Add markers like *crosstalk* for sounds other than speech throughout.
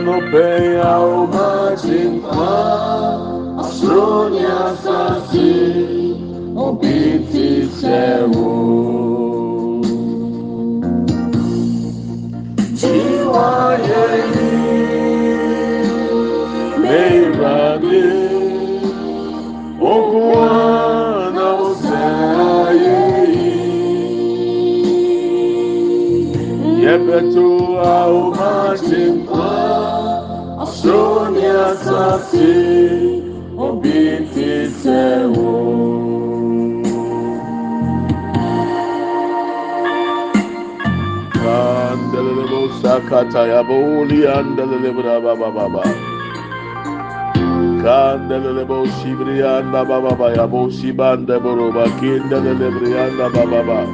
no bem almazinkoa, astronia sazi, o seu. Tiwa yei, meiragli, okuana oseai, yebetu almazinkoa, banda boroba kinda lele brianda bababa.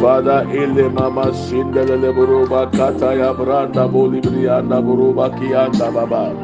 Father ile mama shinda lele boroba kata ya branda boli brianda boroba kianda baba. Ooh, mwemo Yesue iwe chida. Sewaye adikesi wọ. Ibrahimu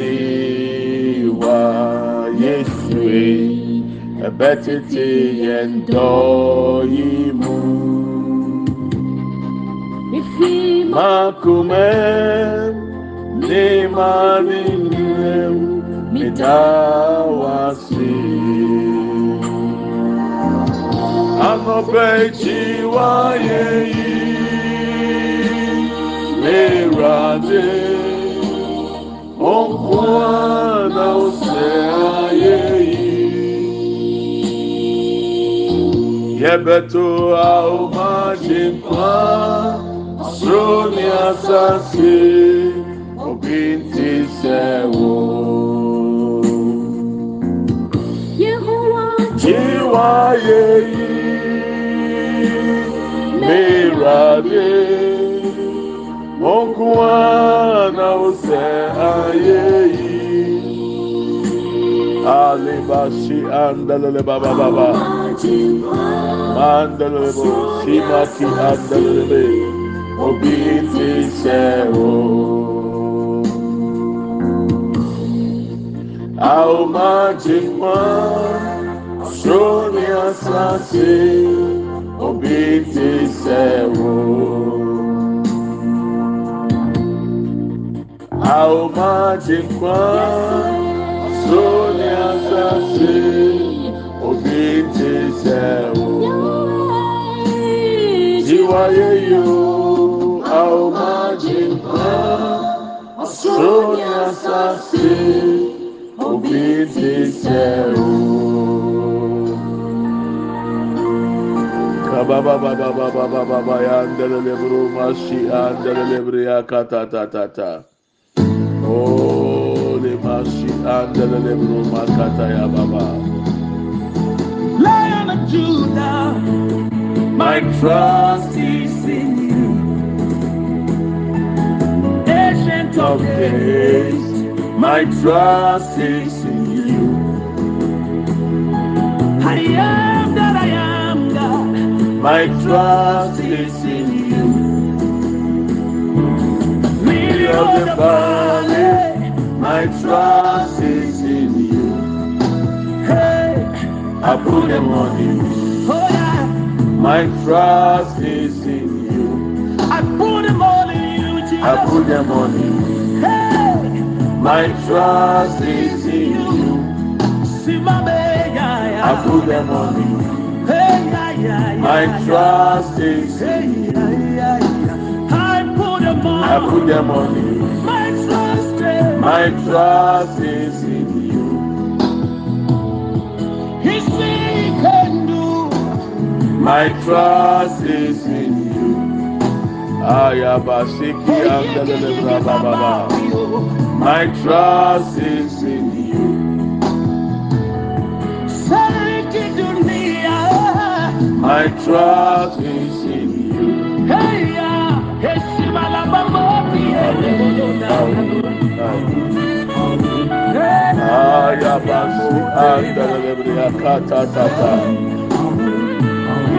ẹbẹtete yẹn dọ yìí mu makume ní mani nìyẹn mi dá wá sí anọbechi wáyé yìí mèrade onkwana ose ayé yìí yɛbɛto ahomagye nkwa soro ne asase obi nte sɛ wo. Yehowa yeyi merade monkoa na wo sɛ ayeyi alebashi andalele babababa Mandalebo, Shimaki Andalebe, Obiti Sero. Ao Majima, Shoni Asasi, Obiti Sero. Ao Majima, Shoni Asasi, Obiti Sero. sɛ o tiwa yɛ yo a o ma gye nkwa ɔsoro ne asase obi ti sɛ o. Kabababababababa ya ndelelebro mashi andelebre ya katatatata. Oh, le mashi andelelebro makata ya baba. Judah my trust is in you Ancient of days my trust is in you I am that I am, God. My trust is in you. Lily of the valley. My trust is I put them on you. oh yeah. My trust is in you. I put them all in you, Jesus. I put them on you. Hey, My trust is in you. see my baby, yeah, yeah. I put them on you. Hey, yeah, yeah. My trust is in you. yeah, yeah, yeah. I put them on. I put them on you. My trust is. My trust is My trust is in you. Ayabasiki oh, andalele baba. My trust is in you. My trust is in you. Hey, yeah. Heshima la baba. Hey. Ayabasi andalele kata tata.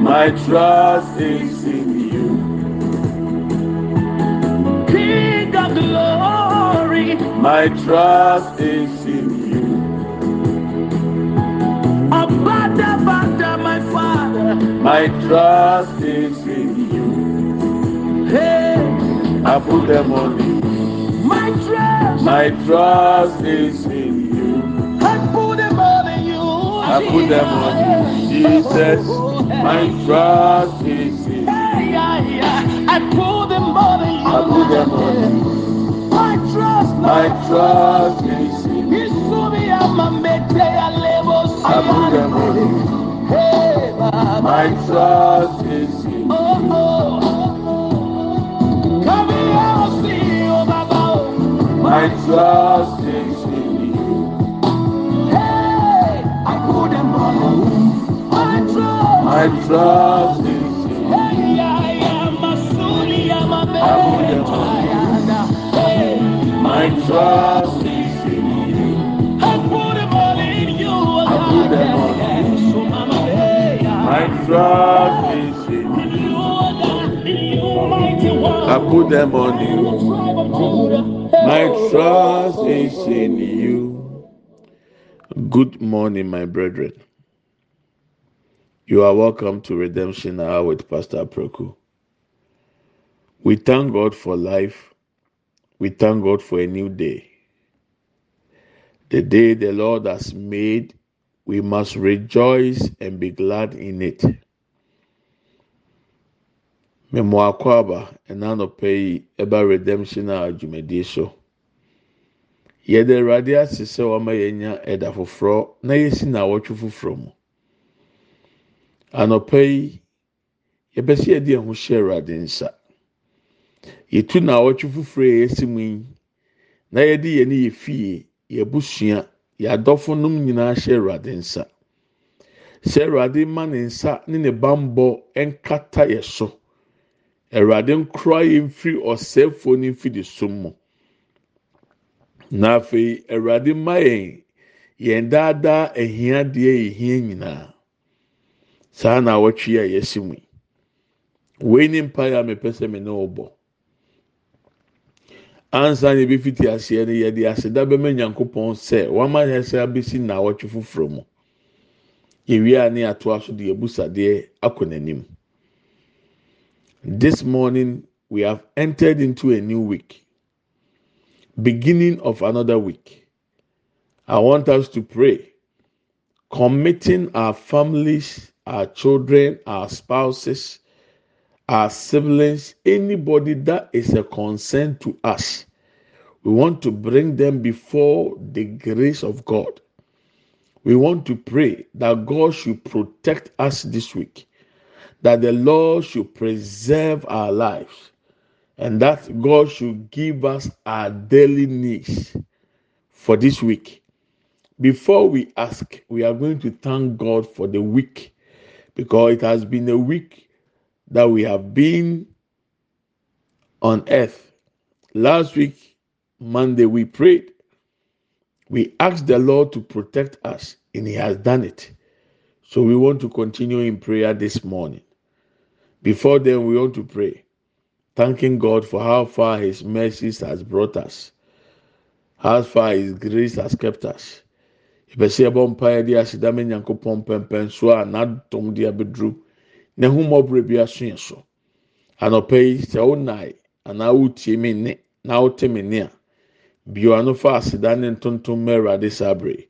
My trust is in you. King of glory. My trust is in you. Abada bada my father. My trust is in you. Hey, I put them on you. my trust. My trust is in you. I put them on you. I put them on you. Jesus, my trust is in yeah, yeah. I put them all in you. I put them on you. My trust. My trust is in you. Isumi amamete alebo I put them on you. Hey, Baba. My trust is in you. Oh oh, oh, oh. Come here, see you, Baba. My trust is them on man. Hey, My trust is in you. I put them all in you. I put them you. Mama, hey, yeah. My trust is in you. In you, in you. I put them on you. My trust is in you. Good morning, my brethren. You are welcome to Redemption Hour with Pastor Proku. We thank God for life. We thank God for a new day. The day the Lord has made, we must rejoice and be glad in it. Memo akɔ aba ɛna anɔpɛ yi ɛba redemption a dwumadie so. Yɛde Awurade ase sɛ wama yɛnya ɛda na yɛsi na awɔtwe foforɔ mu. Anɔpɛ yi yɛbɛ sɛ yɛde ɛho hyɛ Awurade nsa. Yɛtu na awɔtwe foforɔ a yɛsi mu yi na yɛde yɛn yɛ fie, yɛabusua, yɛadɔfo nom nyinaa hyɛ Awurade nsa. Sɛ Awurade ma ne nsa ne ne bambɔ nkata yɛ so. Awurade nkora yɛn firi ɔsɛefoɔ ne mfidisum mu. Na afei, Awurade ma yɛn yɛn daadaa ahiadeɛ a yɛhia nyinaa. Saa na awɔtwe a yɛasi mu yi. Wei ne mpaeɛ a mepɛ sɛ me ne wo bɔ. Ansa na ebifiti aseɛ no yɛde aseda bɛma Nyankopɔn sɛ wama yɛn sɛ abesi na awɔtwe foforɔ mu. Yɛwie a ne atoa so de abusadeɛ akɔ n'anim. This morning we have entered into a new week. Beginning of another week. I want us to pray, committing our families, our children, our spouses, our siblings, anybody that is a concern to us. We want to bring them before the grace of God. we want to pray that God should protect us this week, that the Lord should preserve our lives, and that God should give us our daily needs for this week. Before we ask, we are going to thank God for the week because it has been a week that we have been on earth. Last week, Monday, we prayed. We asked the Lord to protect us, and He has done it. So we want to continue in prayer this morning. Before then, we want to pray, thanking God for how far His mercies has brought us, how far His grace has kept us. De pɛmpɛn so a de ahomɔborɔ bi aso yɛn so. Anɔpa yi sɛ anaa wote me nne a, bio ano fa ne ntontom.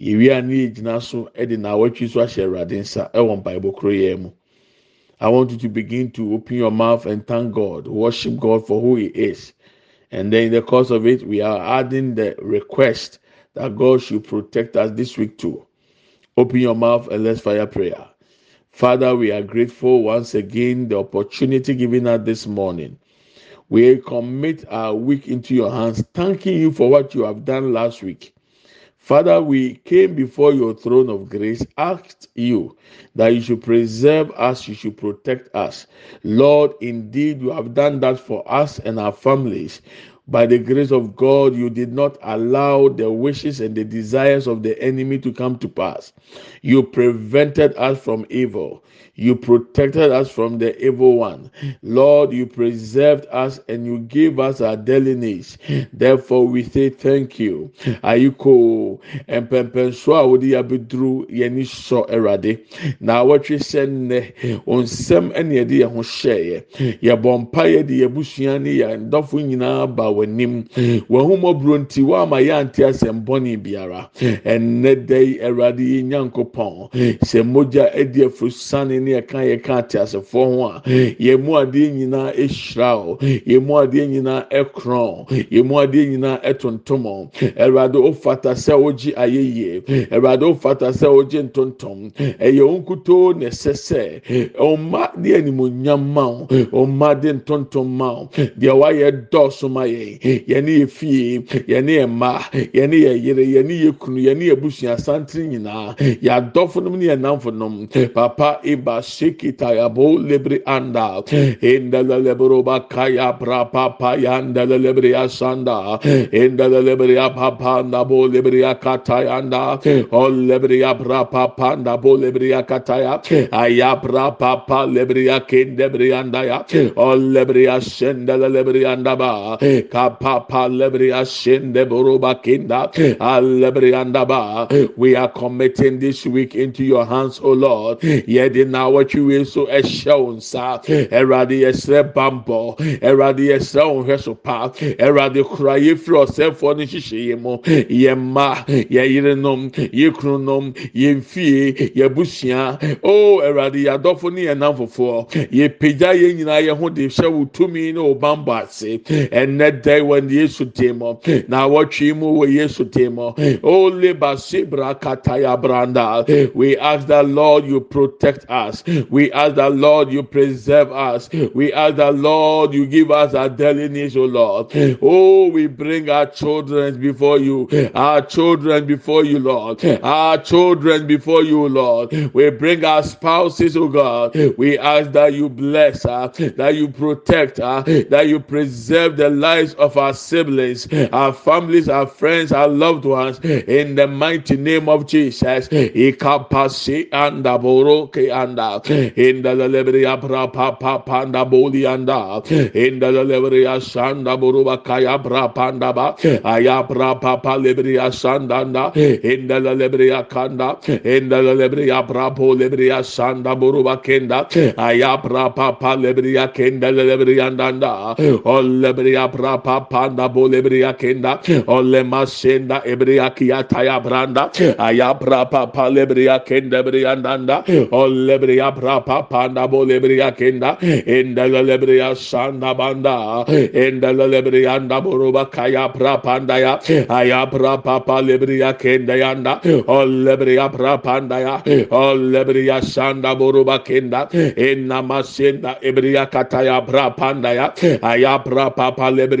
Yɛwie a ne so so ahyɛ nsa mpaebɔ koro mu. I want you to begin to open your mouth and thank God, worship God for who He is. And then in the course of it, we are adding the request that God should protect us this week too. Open your mouth and let's fire prayer. Father, we are grateful once again the opportunity given us this morning. We commit our week into your hands, thanking you for what you have done last week. Father, we came before your throne of grace, asked you that you should preserve us, you should protect us. Lord, indeed, you have done that for us and our families. By the grace of God, you did not allow the wishes and the desires of the enemy to come to pass. You prevented us from evil. You protected us from the evil one. Lord, you preserved us and you gave us our daily needs. Therefore, we say thank you. Ayiko, mpɛmpɛnso a wode abɛduru yɛni sɔ Awurade. Na awɔtwe sɛ nnɛ, onsɛm ɛna yɛde yɛn ho hyɛɛ. Yɛbɔ mpa yɛbusua yɛn dɔfo nyinaa ba w'anim. Wɔn ahomɔburo nti, wɔama yɛante asɛm bɔne biara. Ɛnnɛ da yi, Awurade yi nyankopɔn. Sɛ mogya adi afurusane ne yɛka yɛka ate asefoɔ ho a, yɛn mu adeɛ nyinaa ehyira o. Yɛn mu adeɛ nyinaa ɛkorɔn. Yɛn mu adeɛ nyinaa ɛtontom. Awurade ofata sɛ ogye ayɛyie. Awurade ofata sɛ ogye ntontom. Ɛyɛ onkutoo na ɛsɛ sɛ ɔmma de animonyam ma wo. Ɔmma de ntontom ma wo. Deɛ wayɛ dɔɔso ma yɛn yɛne yɛ fie yɛne yɛ mma yɛne yɛ yere yɛne yɛ kunu yɛne yɛ busua santen nyinaa yɛadɔfo nom ne yɛnamfo nom papa eba sekita yabo lebre anda. Endala lebro baka ya bra papa ya andala lebre ya sanda endala ya papa na bo lebre ya kata ya anda. O lebre ya bra papa na bo lebre ya kata ya aya bra papa lebre ya kende bre anda ya o lebre ya senda anda ba Kapapa lebre asende boroba kinda. Alebre anda ba. We are committing this week into your hands, O Lord. Bambɔ. Ɛwurade yɛsrɛ wo hwɛ so pa. Ɛwurade kura yɛfiri ɔsɛfoɔ no nhyehyɛeɛ mu. Yɛn mma, yɛn yerenom, yɛn kununom, yɛn fie, yɛn busua. O Ɛwurade yɛadɔfo ne yɛn namfofoɔ. Yɛpagya yɛn nyinaa yɛn ho de hyɛ wo tumi ne wo bambɔ ase. Ɛnnɛ da yi wɔ Yesu dim mu. Na awɔtwe mu Yesu dim mu. O kataya branda. We ask the Lord you protect us. We ask the Lord you preserve us. We ask the Lord you give us our daily needs, O Lord. Oh, we bring our children before you. Our children before you, Lord. Our children before you, Lord. We bring our spouses, O God. We ask that you bless us, that you protect us, that you preserve the lives of our siblings, our families, our friends, our loved ones. In the mighty name of Jesus. Ikapasi. In the pa panda boli. In the buruba kaya ba. In the lebria kanda. In the lebria bra po lebria sanda buruba kenda. Aya bra pa pa lebria kenda lebria anda. O lebria bra prapa panda bolebria kenda ole masenda ebria kiataya branda aya prapa palebria kenda briandanda ole bria prapa panda bolebria kenda enda lebria sanda banda enda lebria anda boruba kaya prapanda ya aya prapa palebria kenda yanda ole bria prapanda ya ole bria sanda boruba kenda enna masenda ebria kataya prapanda ya aya prapa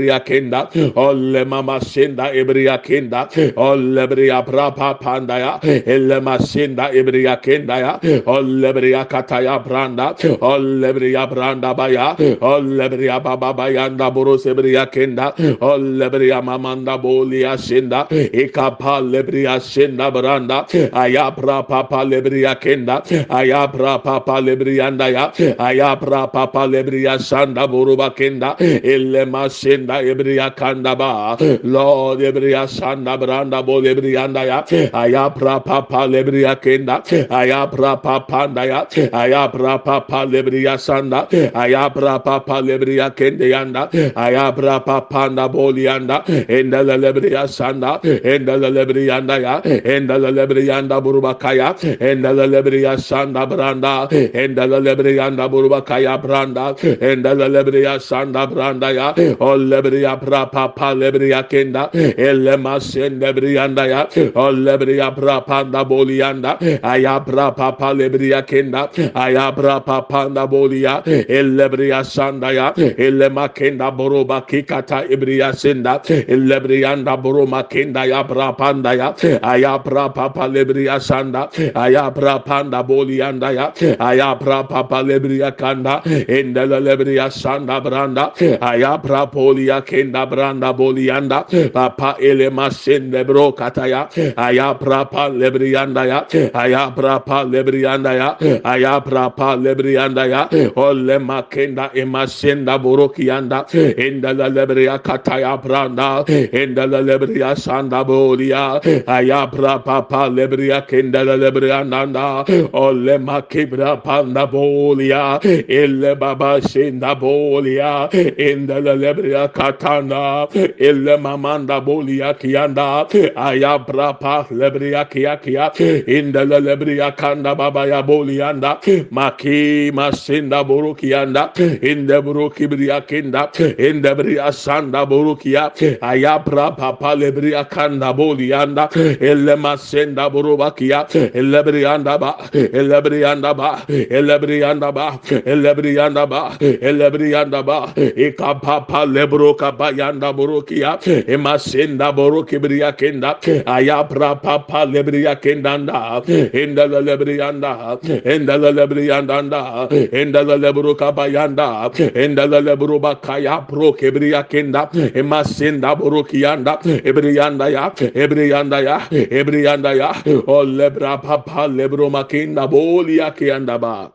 palebria kenda ole mama senda ebria kenda ole bria prapa panda ya ele masenda ebria kenda ya ole bria kataya branda ole bria branda baya ole bria baba bayanda boros ebria kenda ole bria mamanda bolia senda ikapa lebria senda branda aya prapa palebria kenda aya prapa palebrianda ya aya prapa palebria sanda boruba kenda ele masenda Ebriya Kandaba, Lord Ebriya Sanda Branda Bol Ebriyanda ya, Ayapra Papa Lebriya Kenda, Ayapra Papa ya, Ayapra Papa Lebriya Sanda, Ayapra Papa Lebriya Kende Yanda, Ayapra Papa Nda Bol Yanda, Enda Lebriya Sanda, Enda Lebriyanda ya, Enda Lebriyanda Burubakaya, Enda Lebriya Sanda Branda, Enda Lebriyanda Burubakaya Branda, Enda Lebriya Sanda Branda ya, Ol lebriya prapa pa lebriya kenda. Elema sen lebriyanda ya. O lebriya prapa da boliyanda. Aya prapa pa lebriya kenda. Aya prapa pa da boliya. Elebriya sanda ya. Elema kenda boroba kikata ibriya senda. Elebriyanda boroma kenda ya prapanda ya. Aya prapa pa lebriya sanda. Aya prapanda boliyanda ya. Aya prapa pa lebriya kanda. Endele lebriya sanda branda. Aya prapolia kenda branda bolianda papa ele masende bro kataya. Aya prapa lebrianda ya. Aya prapa lebrianda ya. Aya prapa lebrianda ya. Ole makenda emasenda borokianda endele lebria kataya branda. Endele lebria sanda bolia aya prapa pa lebria kenda lebria nanda. Ole makibra panda bolia ele baba senda bolia endele lebria katanda ele mamanda bolia kianda aya brapa lebria kia kia indele lebria kanda baba ya bolianda maki masinda borukianda inde buruki bria kinda inde bria sanda borukia aya brapa pa lebria kanda bolianda ele masenda borubakia ele brianda ba ele brianda ba ele brianda ba ele brianda ba ele brianda ba ikapapa lebro baroka bayanda borokia emasenda boroki bria kenda ayabra papa lebria kendanda endala lebrianda endala lebrianda endala lebroka bayanda endala lebroba kaya pro kebria kenda emasenda borokianda ebrianda ya ebrianda ya ebrianda ya o lebra papa lebroma kenda bolia kenda ba.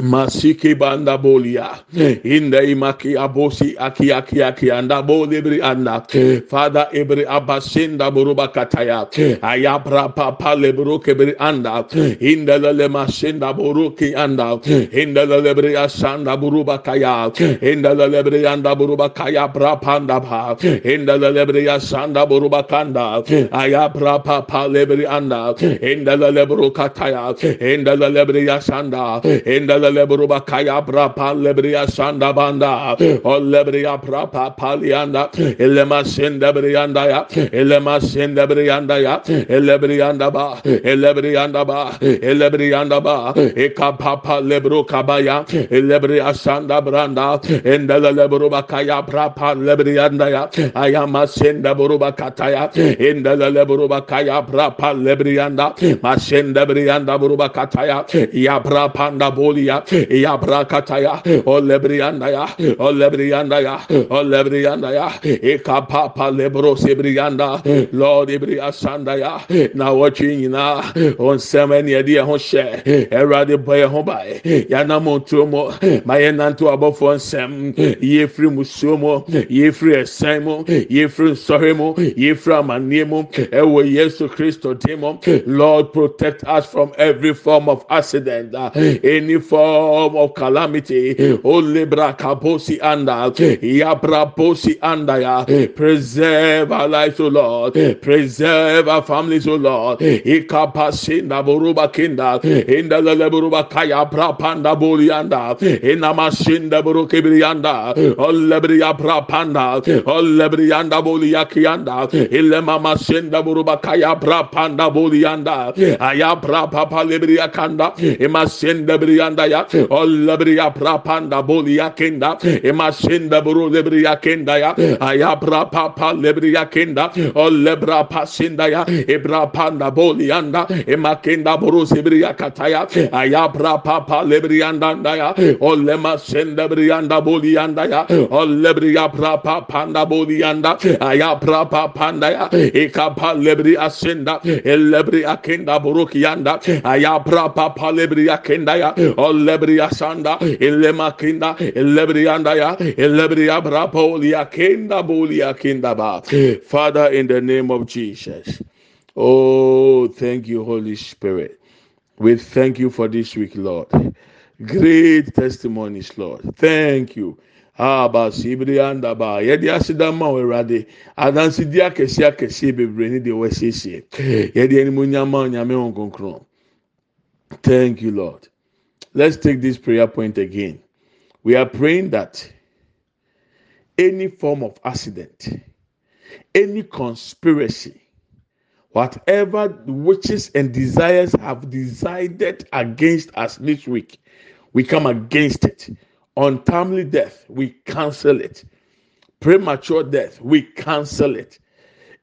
Masiki banda bolia. İn the imaki abosi aki aki aki anda bolibri anda. Father ebri abasinda buruba kataya. Ayabra papa lebru kebri anda. İn the lele masinda buruki anda. İn the lebri asanda buruba kaya. İn the lebri anda buruba kaya brapanda ba. İn the lebri asanda buruba kanda. Ayabra papa lebri anda. İn the lebru kataya. İn the lebri asanda. İn the lebruba kaya brapa lebria sanda banda o lebria brapa palianda elema senda brianda ya elema senda brianda ya elebrianda ba elebrianda ba elebrianda ba ekapapa lebru kabaya elebria sanda branda endele lebruba kaya brapa lebrianda ya ayama senda buruba kataya endele lebruba kaya brapa lebrianda masenda brianda buruba kataya ya brapanda bolia ya brakataya o lebrianda ya o lebrianda ya o lebrianda ya ekapapa lebro sebrianda lord ebria sanda ya na wɔtwe nyinaa ɔnsɛm ɛne ɛde ɛho hyɛ ɛwurade bɔ yɛn ho ba yana mo ntuo mo ma yɛn nante abɔfoɔ nsɛm yɛfiri musuo mu yɛfiri ɛsɛn mu yɛfiri nsɔhwɛ mu yɛfiri amanneɛ mu ɛwɔ yesu kristo dim lord protect us from every form of accident any form form of calamity. Anda. Yabra posi anda ya. Preserve our lives, O Lord. Preserve our families, O Lord. Ikapasinda buruba kinda. Inda buruba kaya prapanda bolianda. Inamashinda burukibrianda. Olebriya prapanda. Olebrianda boliakianda. Ilema masinda buruba kaya prapanda bolianda. Aya prapapa lebriya kanda. Imasinda brianda bolia olabria prapanda bolia kenda. Emashinda buru lebria kenda ya. Ayabra papa lebria kenda. Olebra pasinda ya. Ebra panda bolianda emakenda buru sebria kataya ayabra papa lebrianda ya olema senda brianda bolianda ya. Olebria prapa panda bolianda ayabra papa panda ya. Ekapa lebri asinda elebri akenda buru kianda ayabra papa lebria kenda ya. Elema kinda. Ya. Elebri abra poli akenda boli akenda ba. Father, in the name of Jesus. Oh, thank you, Holy Spirit. We thank you for this week, Lord. Great testimonies, Lord. Thank you. Aba sibiri anda ba yɛde aseda ma wo awurade adansedi akɛse akɛse bebree ne deɛ wɔasiesie yɛde anim nyama onyame wɔn thank you lord let's take this prayer point again. We are praying that any form of accident any conspiracy whatever witches and desires have decided against us this week we come against it. Untimely death we cancel it. Premature death we cancel it.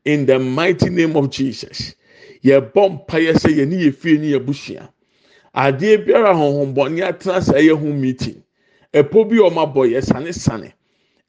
In the mighty name of jesus. Yɛbɔ mpaeɛ sɛ yɛne yɛ fie ne yɛ busua adeɛ biara ahohombɔne atena sɛ ɛyɛ ho meeting. Ɛpo bi a ɔmo abɔ yɛ sane sane.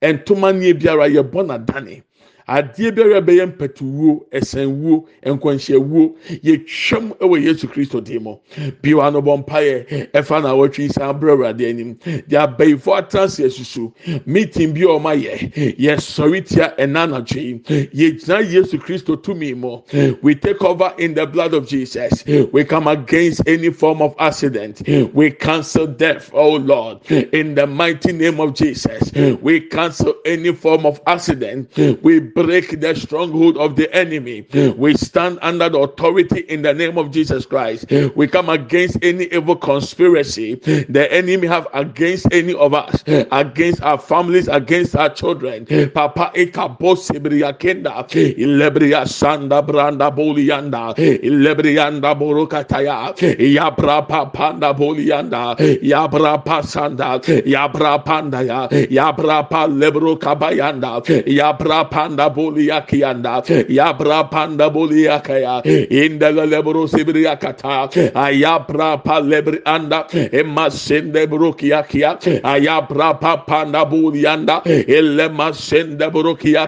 Ntoma nie biara yɛbɔ n'adane adeɛ biara bɛyɛ mpɛtuwuo ɛsɛnwuo nkwanhyɛwuo yɛtwam ɛwɔ yesu kristo dim mu. Biwa no bɔ mpaeɛ ɛfa na awɔtwe nsa abrɛ awurade anim. De abayifo atena se asusu meeting bi a ɔmo ayɛ yɛsɔre tia ɛna anadwo yi. Yɛgyina yesu kristo tumi mu. We take over in the blood of jesus. We come against any form of accident. We cancel death oh lord. In the mighty name of jesus. We cancel any form of accident. We break the stronghold of the enemy. Hmm. We stand under the authority in the name of Jesus Christ. Hmm. We come against any evil conspiracy hmm. the enemy have against any of us, against our families, against our children. Papa eka bosibriya kenda, ilebriya sanda branda bolianda, ilebriyanda borokataya, yabra panda bolianda, yabra pasanda, yabra panda ya, yabra pa lebro kabayanda, yabra panda bolia kianda yabra panda bolia kaya inda lebro sibriya kata ayabra anda emma sende brukia kia ayabra pa panda bolianda elema sende brukia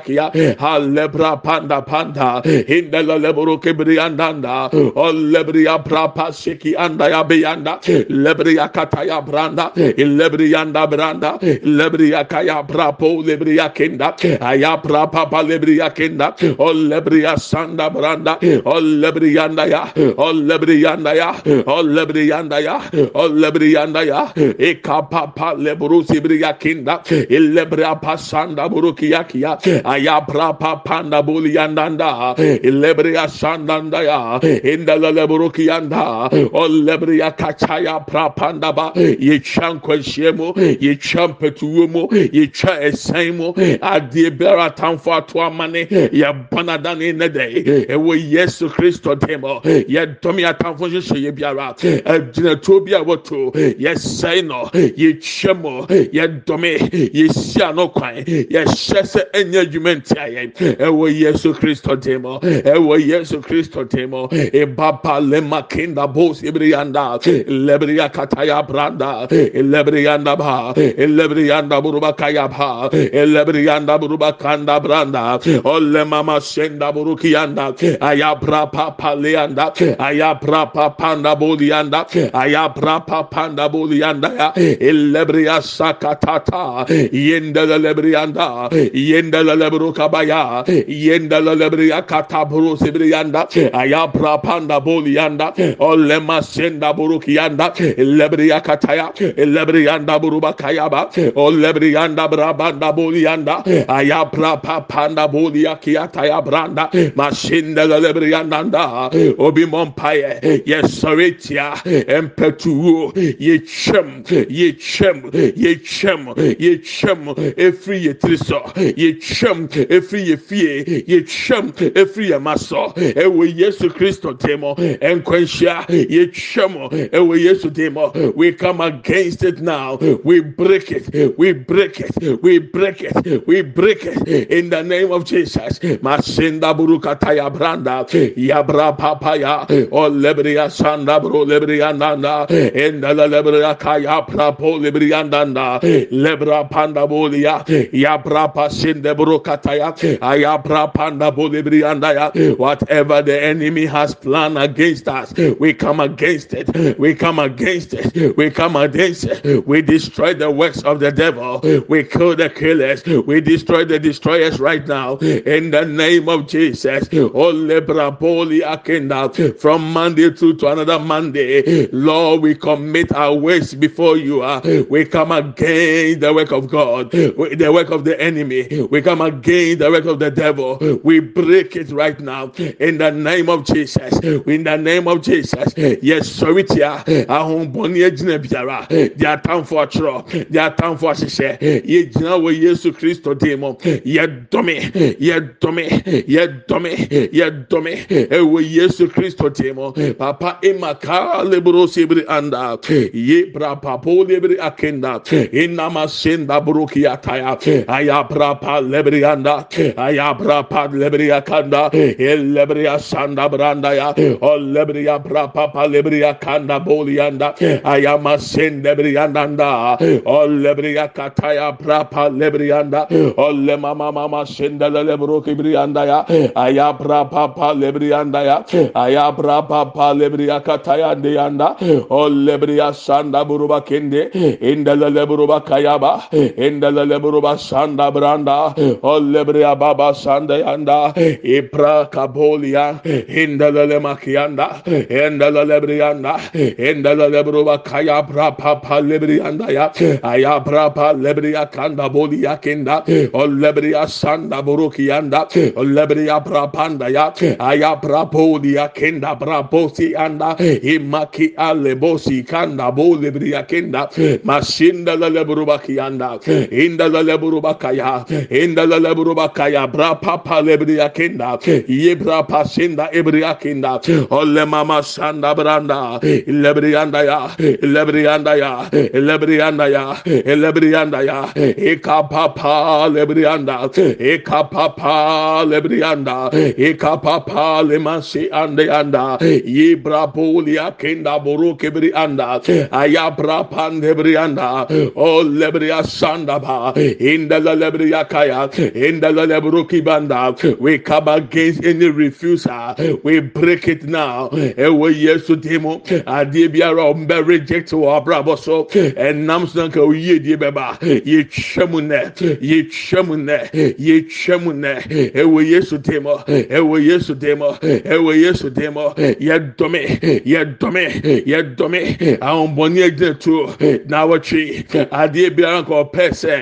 halebra panda panda inda lebro kibrianda anda o lebriya prapa siki anda ya beyanda lebriya kata ya branda lebriyanda branda lebriya kaya brapo lebriya kenda ayabra papa lebriya kenda o sanda branda o lebriyanda ya o lebriyanda ya o lebriyanda ya o ya e kapapa lebru sibriya kenda lebriya pasanda burukiya kiya aya prapa panda buliyanda lebriya sandanda ya inda lebru kiyanda o lebriya kachaya prapanda ba ye champetuwo mu ye cha esan mu adie biara tamfo ato amane yɛbɔ n'adane ne dɛ ɛwɔ yesu kristo dim yɛdɔm atamfo nhyehyɛ yɛ biara. Agyinatuo bi a wɔto yɛsɛe no yɛtwa mu yɛdɔme yɛsi ano kwan yɛhyɛ sɛ ɛnyɛ adwuma ntia yɛn ɛwɔ yesu kristo dim ɛwɔ yesu kristo dim ebaba lema kinda bos ebriyanda lebriya kataya branda lebriyanda ba lebriyanda buruba kaya ba lebriyanda buruba kanda branda leanda ole mama senda burukianda ayabra papa leanda ayabra papanda bulianda ayabra papanda bulianda elebria sakatata yendele lebrianda yendele lebrukabaya yendele lebria kataburu sibrianda ayabra panda bulianda ole masenda burukianda elebria kataya elebrianda burubakayaba olebrianda brabanda bulianda ayabra papa boli akiata ya branda mashinda lebri anda obi mompaye yesoretia empetuo yechem yechem yechem yechem efiri yetiri so yechem efiri yefie yechem efiri yemaso ewe yesu kristo temo enkwanhyia yechem ewe yesu temo we come against it now we break it we break it we break it we break it in the name of jesus. Masinda burukataya branda yabra papaya o lebria sanda bro lebria nanda enda la lebria kaya prapo lebria nanda lebra panda bolia yabra pasinde burukataya ayabra panda bolebria nanda whatever the enemy has planned against us we come against it we come against it we come against it. We destroy the works of the devil we kill the killers we destroy the destroyers right now in the name of Jesus. From Monday to, to another Monday. Lord we commit our ways before you uh, we come against the work of God the work of the enemy. We come against the work of the devil. We break it right now in the name of Jesus in the name of Jesus. Yes sorry tia egyina biara. Di atamfo atwerɛ di atamfo ahyehyɛ yɛ gyina wɔ Yesu Kristo dim mu *laughs* yɛ dɔme yɛ dɔme yɛ dɔme ɛwɔ Yesu Kristo mu papa emaka lebro sebiri anda. Ye bra papo lebri akenda. Inama senda broki ataya aya bra pa lebri anda. Aya bra pa lebri akanda. El lebri asanda branda ya. O lebri ya bra papa lebri akanda boli anda. Aya masende lebri anda o lebri akataya bra pa lebri anda. O le mama mama senda kendala lebro kibriyanda ya. Aya pra pa pa lebriyanda ya. Aya pra pa pa lebriya kataya ndiyanda o lebriya sanda buruba kendi indala lebruba kayaba. İndala lebruba sanda branda. O lebriya baba sanda yanda. İpra kabolia. İndala lemakiyanda indala lebriyanda indala lebruba kaya pra pa pa lebriyanda ya. Aya pra pa lebriya kanda bolia kenda. O lebriya sanda kaburuki anda lebriya brapanda ya aya brapodi ya kenda braposi anda imaki alebosi kanda bo lebriya kenda mashinda la lebrubaki anda inda la lebrubakaya inda la lebrubakaya brapapa lebriya kenda ye brapa shinda ebriya kenda ole mama shanda branda lebriyanda ya lebriyanda ya lebriyanda ya lebriyanda ya ikapapa ekapapa lebriyanda ek eka papa lebrianda. Eka papa lemasi ande anda. Ye bra bolia kenda boru kebri anda ayabra pandebri anda. O lebria sanda ba. Inda la lebria kaya. Inda la lebru kibanda. We come against any refuser. We break it now. Ewe yesu demo adie biara o mbe reject o abrabo so enam so nka oyi die beba. Ye twemu ne ye twemu ne ye twemu ne. Ewe yesu demo. Ewe yesu demo. Ewe yesu demo. Ye dome. Ye dome. Ye dome. Ahombɔni egyina tuo na awɔtwe adeɛ biara nka ɔpɛ sɛ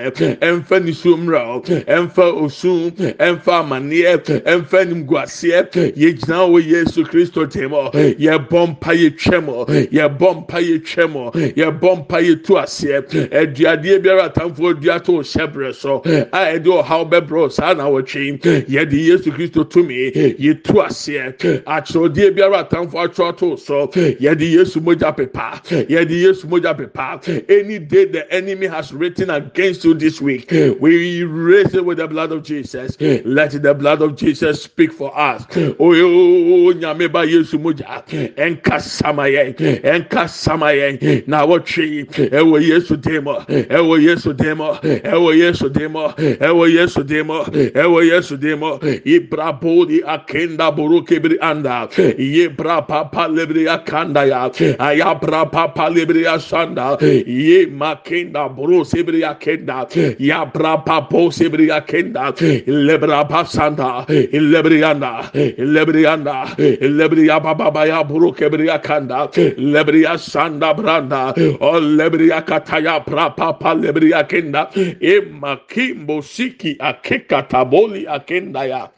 ɛnfɛ nisuo mmerɛ ɛnfɛ osun ɛnfɛ amaneɛ ɛnfɛ nimguaseɛ yɛgyina wɔ yesu kristo tem yɛbɔ mpa yɛ twɛm yɛbɔ mpa yɛ twɛm yɛbɔ mpa yɛ tu aseɛ aduadeɛ biara atamfoɔ dua to hyɛ brɛ so. A ɛde ɔhaw bɛbrɛ saa na awɔtwe yɛde yesu kristo tumi yɛtu aseɛ. Akyerɛwdeɛ biara atamfoɔ atwerɛ to so yɛde yesu mogya pepa yɛde yesu mogya pepa. Any day the enemy has written against you this week we erase it with the blood of jesus. Let the blood of jesus speak for us. Oyo nyame ba yesu mogya. Ɛnka sama yɛn ɛnka sama yɛn na wɔtwe ɛwɔ yesu dim ɛwɔ yesu dim ɛwɔ yesu dim ɛwɔ yesu dim ewe yesu dimo ibrabodi akenda buruke bir anda ye brapa palebri akanda ya aya brapa palebri asanda ye makenda buru sebri akenda ya brapa po sebri akenda lebra pasanda lebrianda lebrianda lebria baba ya buruke bir akanda lebria sanda branda o lebria kataya brapa palebri akenda e makimbo siki akeka taboli akenda ya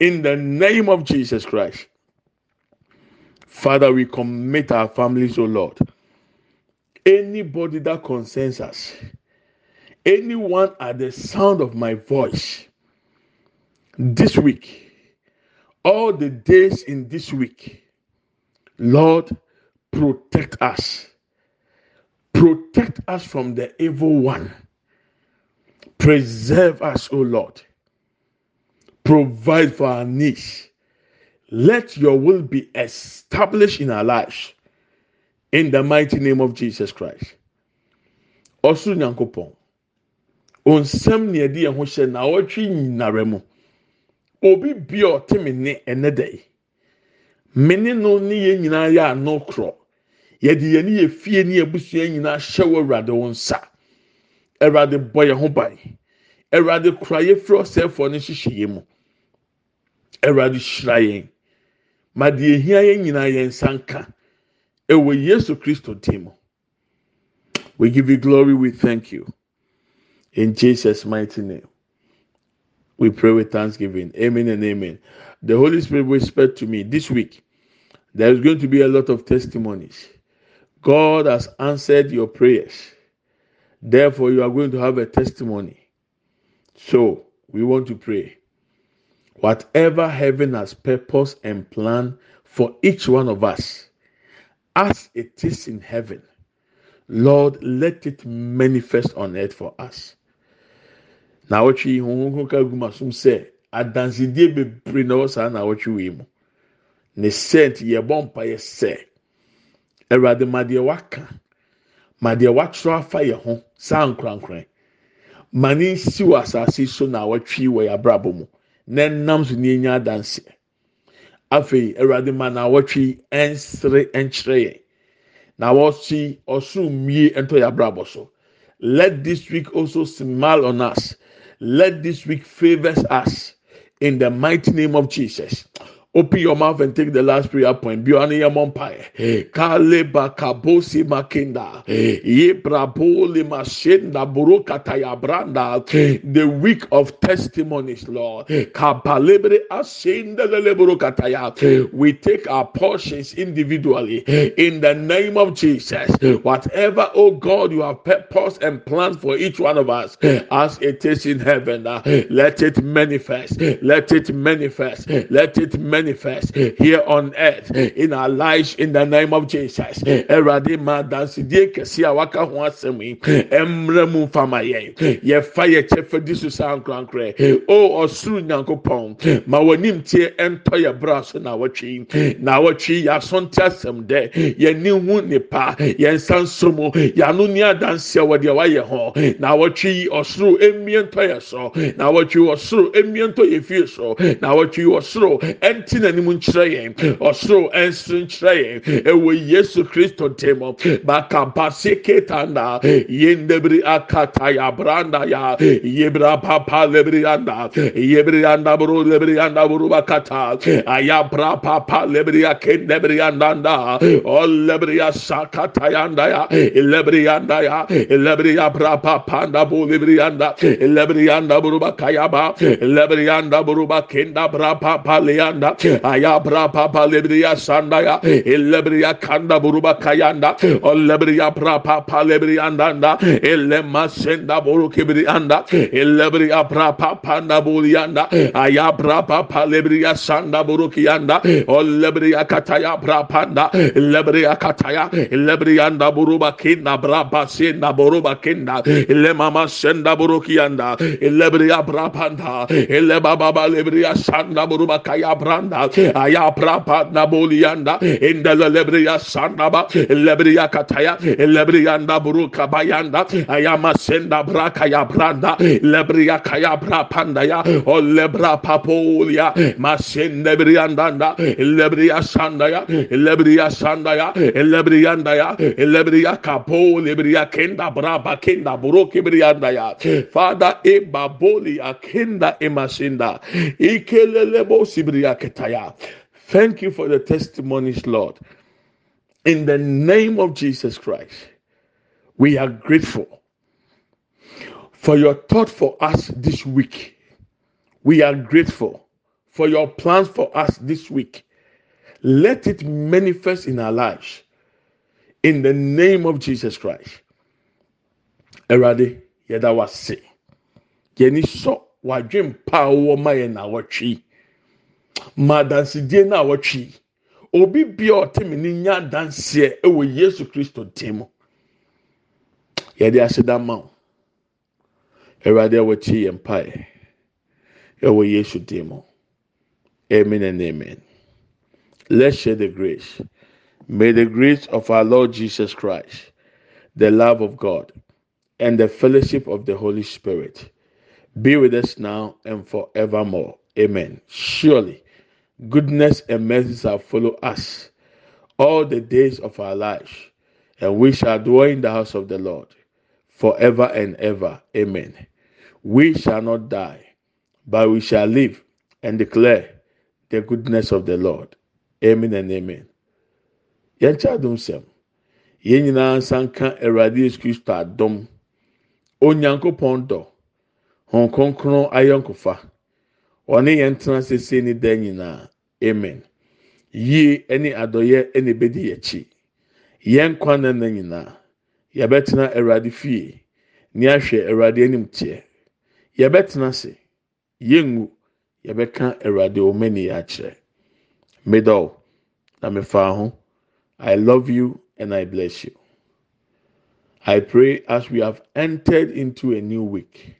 in the name of Jesus Christ. Father, we commit our families, O Lord. Anybody that concerns us, anyone at the sound of my voice this week, all the days in this week, Lord, protect us. Protect us from the evil one. Preserve us, O Lord. Provide for our needs. Let your will be established in our lives. In the mighty name of Jesus Christ. Ɔsoro nyankopɔn. Onsɛm na yɛde yɛn ho hyɛ na ɔtwe nyinara mu. Obi bi a ɔte me ne ɛnɛ da yi. Me ne no ne yɛn nyinaa yɛ ano korɔ. Yɛde yɛn ne yɛ fie ne abusua nyinaa hyɛ wɔ Awurade wɔn nsa. Awurade bɔ yɛn ho ban. Awurade kura yɛ firi ɔsɛɛfoɔ ne nhyehyɛeɛ mu. Awurade hyira yɛn. Ma deɛ ehia yɛn nyinaa yɛn nsa nka. Ɛwɔ Yesu Kristo dim. We give you glory, we thank you. In Jesus' mighty name. We pray with thanksgiving. Amen and amen. The Holy Spirit whispered to me this week. There's going to be a lot of testimonies. God has answered your prayers. Therefore, you are going to have a testimony. So, we want to pray. Whatever heaven has purpose and plan for each one of us, as it is in heaven, Lord, let it manifest on earth for us. Na awɔtwe yi huhu ka gu ma som sɛ adansidie bebree na ɛwɔ saa na awɔtwe wei mu. Ne sɛnt yɛbɔ mpa yɛ sɛ ma deɛ waka ma deɛ watwerɛ afa yɛn ho saa nkorankora ma ne nsi wɔ asase so na awɔtwe yi wɔ yɛ abrabɔ mu na ɛnam so ne enya adanse. Afei Awurade ma na awɔtwe yi ɛnsere ɛnkyerɛ yɛn. na wɔsi ɔsoro mmie ntɔ yɛ abrabɔ so. Let this week also smile on us. Let this week favours us. In the mighty name of jesus open your mouth and take the last prayer point. Mpa yẹ kálíbà kàbósì makinda yebrabóli mashinda buru katayabranda the week of testimonies lord. Kapalebre ashindelele buru kataya we take our portions individually. In the name of jesus whatever oh god you have purpose and planned for each one of us as it is in heaven let it manifest. Let it manifest. Let it manifest manifest here on earth in our lives in the name of Jesus. Erade ma dansidie kɛse a waka ho asɛm yi. Ɛmrɛ mu nfama yɛn yɛfa yɛ kyɛfɛ di so saa nkorankorɛ o ɔsoro nyankopɔn ma w'anim tie ɛntɔ yɛ bra so na wɔtwe na wɔtwe yɛasɔnte asɛm dɛ yɛni hu nipa yɛn nsa nso mu. Yɛano ni adansi a wɔde wayɛ ho. Na wɔtwe ɔsoro emie ntɔ yɛ so. Na wɔtwe ɔsoro emie ntɔ yɛ fie so. Na wɔtwe ɔsoro ɛnti ti n'anim nkyerɛ yɛn. Ɔsoro ɛnso nkyerɛ yɛn. Ɛwɔ yesu kristo ntɛm bakabase ketanda. Yendebiri akata ya branda ya. Yebra papa lebiri anda. Yebiri anda buru lebiri anda buru bakata. Ayabra papa lebiri akendebiri anda anda. Olebiri asakata yanda ya lebiri anda ya. Lebiri abra papa anda bu lebiri anda. Lebiri anda buru bakayaba lebiri anda buru bakenda bra papa leanda ayabra papa lebriya sandaya ellebriya kanda buruba kayanda. Ollebriya pra papa lebriyandanda elle masenda boru kibriyanda ellebriya pra papa da buliyanda ayabra papa lebriya sanda boru kiyanda ollebriya kataya pra panda lebriya kataya lebriyanda buruba kinda bra basenda boruba kinda. Elle mama senda boru kiyanda ellebriya pra panda elle baba lebriya sanda buruba kaya branda sanda aya prapa nabolianda indele lebriya sandaba lebriya kataya lebriyanda buruka bayanda aya masenda braka branda lebriya kaya brapanda ya o lebra papolia masende briyanda lebriya sanda ya lebriya sanda ya lebriyanda ya lebriya kapo lebriya kenda braba kenda buruki briyanda ya father e baboli akenda emasenda ikelelebo sibriya ketaya thank you for the testimonies lord. In the name of jesus christ we are grateful for your thought for us this week. We are grateful for your plans for us this week. Let it manifest in our lives. In the name of jesus christ. Erade, yɛda wase. Yɛni sɔ wadwe mpa a wɔwɔ ma yɛn na wɔtwe ma adansidie na wɔtwe obi bia ɔte ni nya adanseɛ ɛwɔ yesu kristo dim yɛde ahyɛda ma wo. Awurade a wɔtie yɛn mpaeɛ ɛwɔ yesu amen and amen. Let's share the grace. May the grace of our lord jesus christ the love of god and the fellowship of the holy spirit be with us now and forevermore. Amen. Surely, goodness and mercy shall follow us all the days of our life, and we shall dwell in the house of the Lord forever and ever. Amen. We shall not die, but we shall live and declare the goodness of the Lord. Amen and amen. Yɛn kyɛ adum sɛm. Yɛn nyinaa nsa nka Awurade Yesu Kristo adum. Onyankopɔn dɔ. hɔn ayɔnkofa ɔne yɛn tena sese ne da nyinaa. Amen. Yie ne adɔyɛ ne bɛdi yɛkyi. Yɛn kwan na na nyinaa. Yɛbɛtena awurade fie ne ahwɛ awurade anim teɛ. Yɛbɛtena ase. Yɛngu. Yɛbɛka awurade ɔmani akyerɛ. Medɔw na mefaa ho. I love you and i bless you. I pray as we have entered into a new week.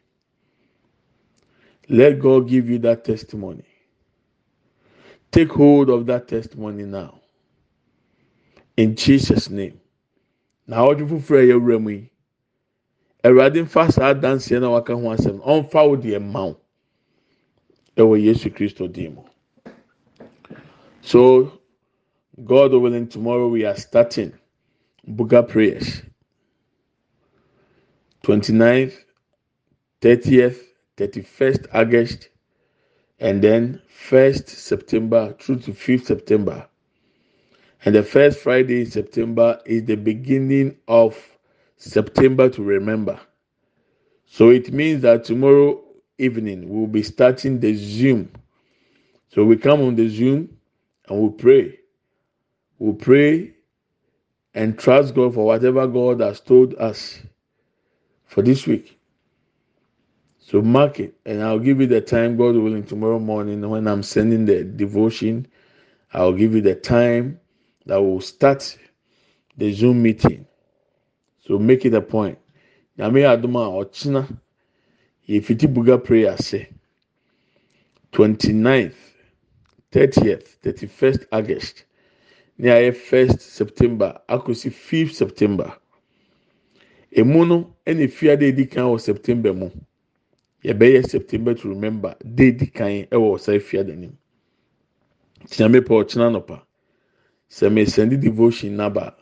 Let God give you that testimony. Take hold of that testimony now. In Jesus' name. Na ɔdwe foforɔ a yɛwura mu yi, Awurade nfa saa danseɛ na waka ho asɛm, ɔnfa wo deɛ mma wo. Ɛwɔ Yesu Kristo dim mu. So, God willing, tomorrow we are starting Buga prayers. 29th, 30th, 31st August, and then 1st September through to 5th September. And the first Friday in September is the beginning of September to remember. So it means that tomorrow evening we'll be starting the Zoom. So we come on the Zoom and we pray. We pray and trust God for whatever God has told us for this week. So mark it, and I'll give you the time, God willing, tomorrow morning when I'm sending the devotion. I'll give you the time that will start the Zoom meeting. So make it a point. Nyame aduma ɔkyina yɛfiti buga prayer say 29th, 30th, 31st August. Ne ayɛ 1st September akɔsi 5th September. Emu no ɛna fiade edi kan wɔ September mu. Yɛbɛyɛ september to remember day di kan ɛwɔ ɔsa efia danim tinyame pɛ ɔkyena nɔpa. Sɛ mɛsɛndi devotion naba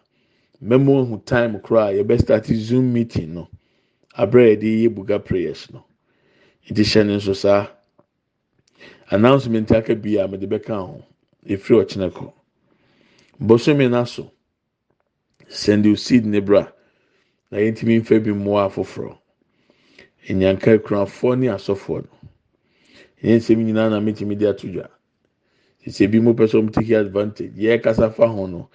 mɛmo ehu time koraa yɛbɛ start zoom meeting no abere yɛde yɛ buga prayers no. Nti hyɛ ne nso saa. Announcement aka bi a mɛde bɛka ho efiri ɔkyena kɔ. Bɔsɔmi n'aso send you seed ne bra. Na yɛntumi nfa bi mmoa afoforɔ. Nyanka kurafoɔ ne asɔfoɔ no. Yɛn nsɛm nyinaa na mɛtumi de ato dwa. Sisi ebi mo pɛ sɛ ɔmo take advantage yɛ kasa fa ho no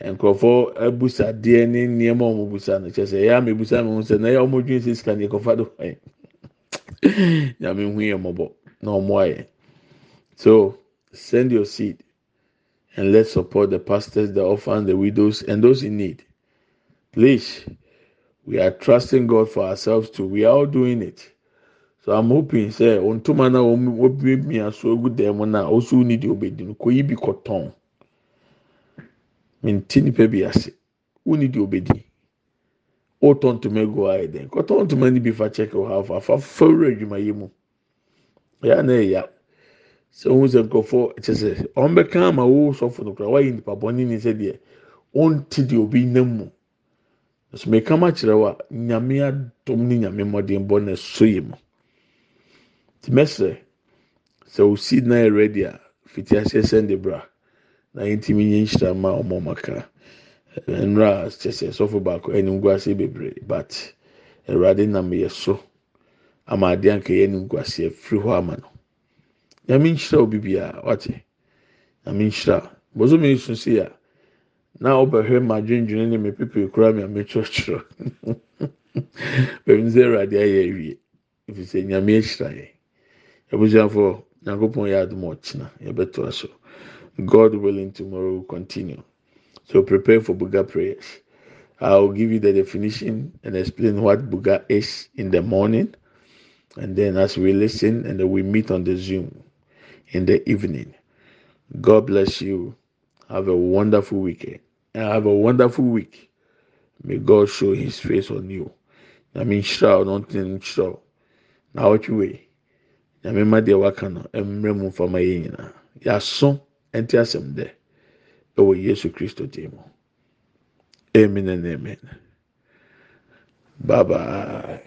nkurɔfoɔ abusa adeɛ ne nneɛma a ɔmo busa no. Kyɛ sɛ ɛyɛ ama ebusa mi ho sɛ na ɛyɛ ɔmo dwene sɛ sika ne ɛkɔfa do. Hɔn *laughs* nyame hu yɛ mɔbɔ na ɔmo ayɛ. So send your seed and let's support the pastors the orphans the widows and those in need. Please. We are trusting God for ourselves too. We are all doing it. so i'm hoping sɛ ntoma na wɔn wɔbie so egu mu na ni deɛ ɔbɛdi no kò yi bi kɔtɔn menti nipa bi ase. Woni deɛ ɔbɛdi ɔtɔn ntoma egu ayɛ dɛ kɔtɔn ntoma ni bi fa check wɔ ha fa fa fɛwura adwuma yɛ mu. Ɛyà na ɛyà sɛ ohun sɛ nkurɔfoɔ kyɛ sɛ wɔn bɛka ama wo sɔfo no kora wɔayɛ nipa bɔ ne ne sɛ deɛ obi nam mu sọmika ma kyerɛ wa nyame adom ne nyame mmɔdenbɔ na ɛso yɛ mu. Tìmɛsrɛ sɛ osi na yɛ ready a fiti ahyɛ sɛnde bra na yɛn ti mi nye nhyira ma ɔmo ɔmo aka nwura kyɛ sɔfo baako ɛnim gu ase bebree but awurade nam yɛ so. Ama adeɛ anka yɛ ɛnim gu ase efiri hɔ ama no. Nyame nhyira obi bia wate nyame nhyira. Bosom yi so si a na ɔbɛhwɛ ma dwendwene ne me pepe kura mi a me kyerɛkyerɛ bɛn sɛ awurade ayɛ awie efi sɛ nyame ahyira yɛ abusuafo nyankopɔn yɛ adum ɔkyina yɛbɛto aso god willing tomorrow will continue. So prepare for buga prayers. I will give you the definition and explain what buga is in the morning. And then as we listen and then we meet on the zoom in the evening. God bless you Have a wonderful weekend. And have a wonderful week. May God show his face on you. I mean, sure, don't think sure. Now, what you wait? I mean, my dear, what can I remember for my ina? Yaso, and tell some there. Oh, yes, Christo Demo. Amen and amen. Bye bye.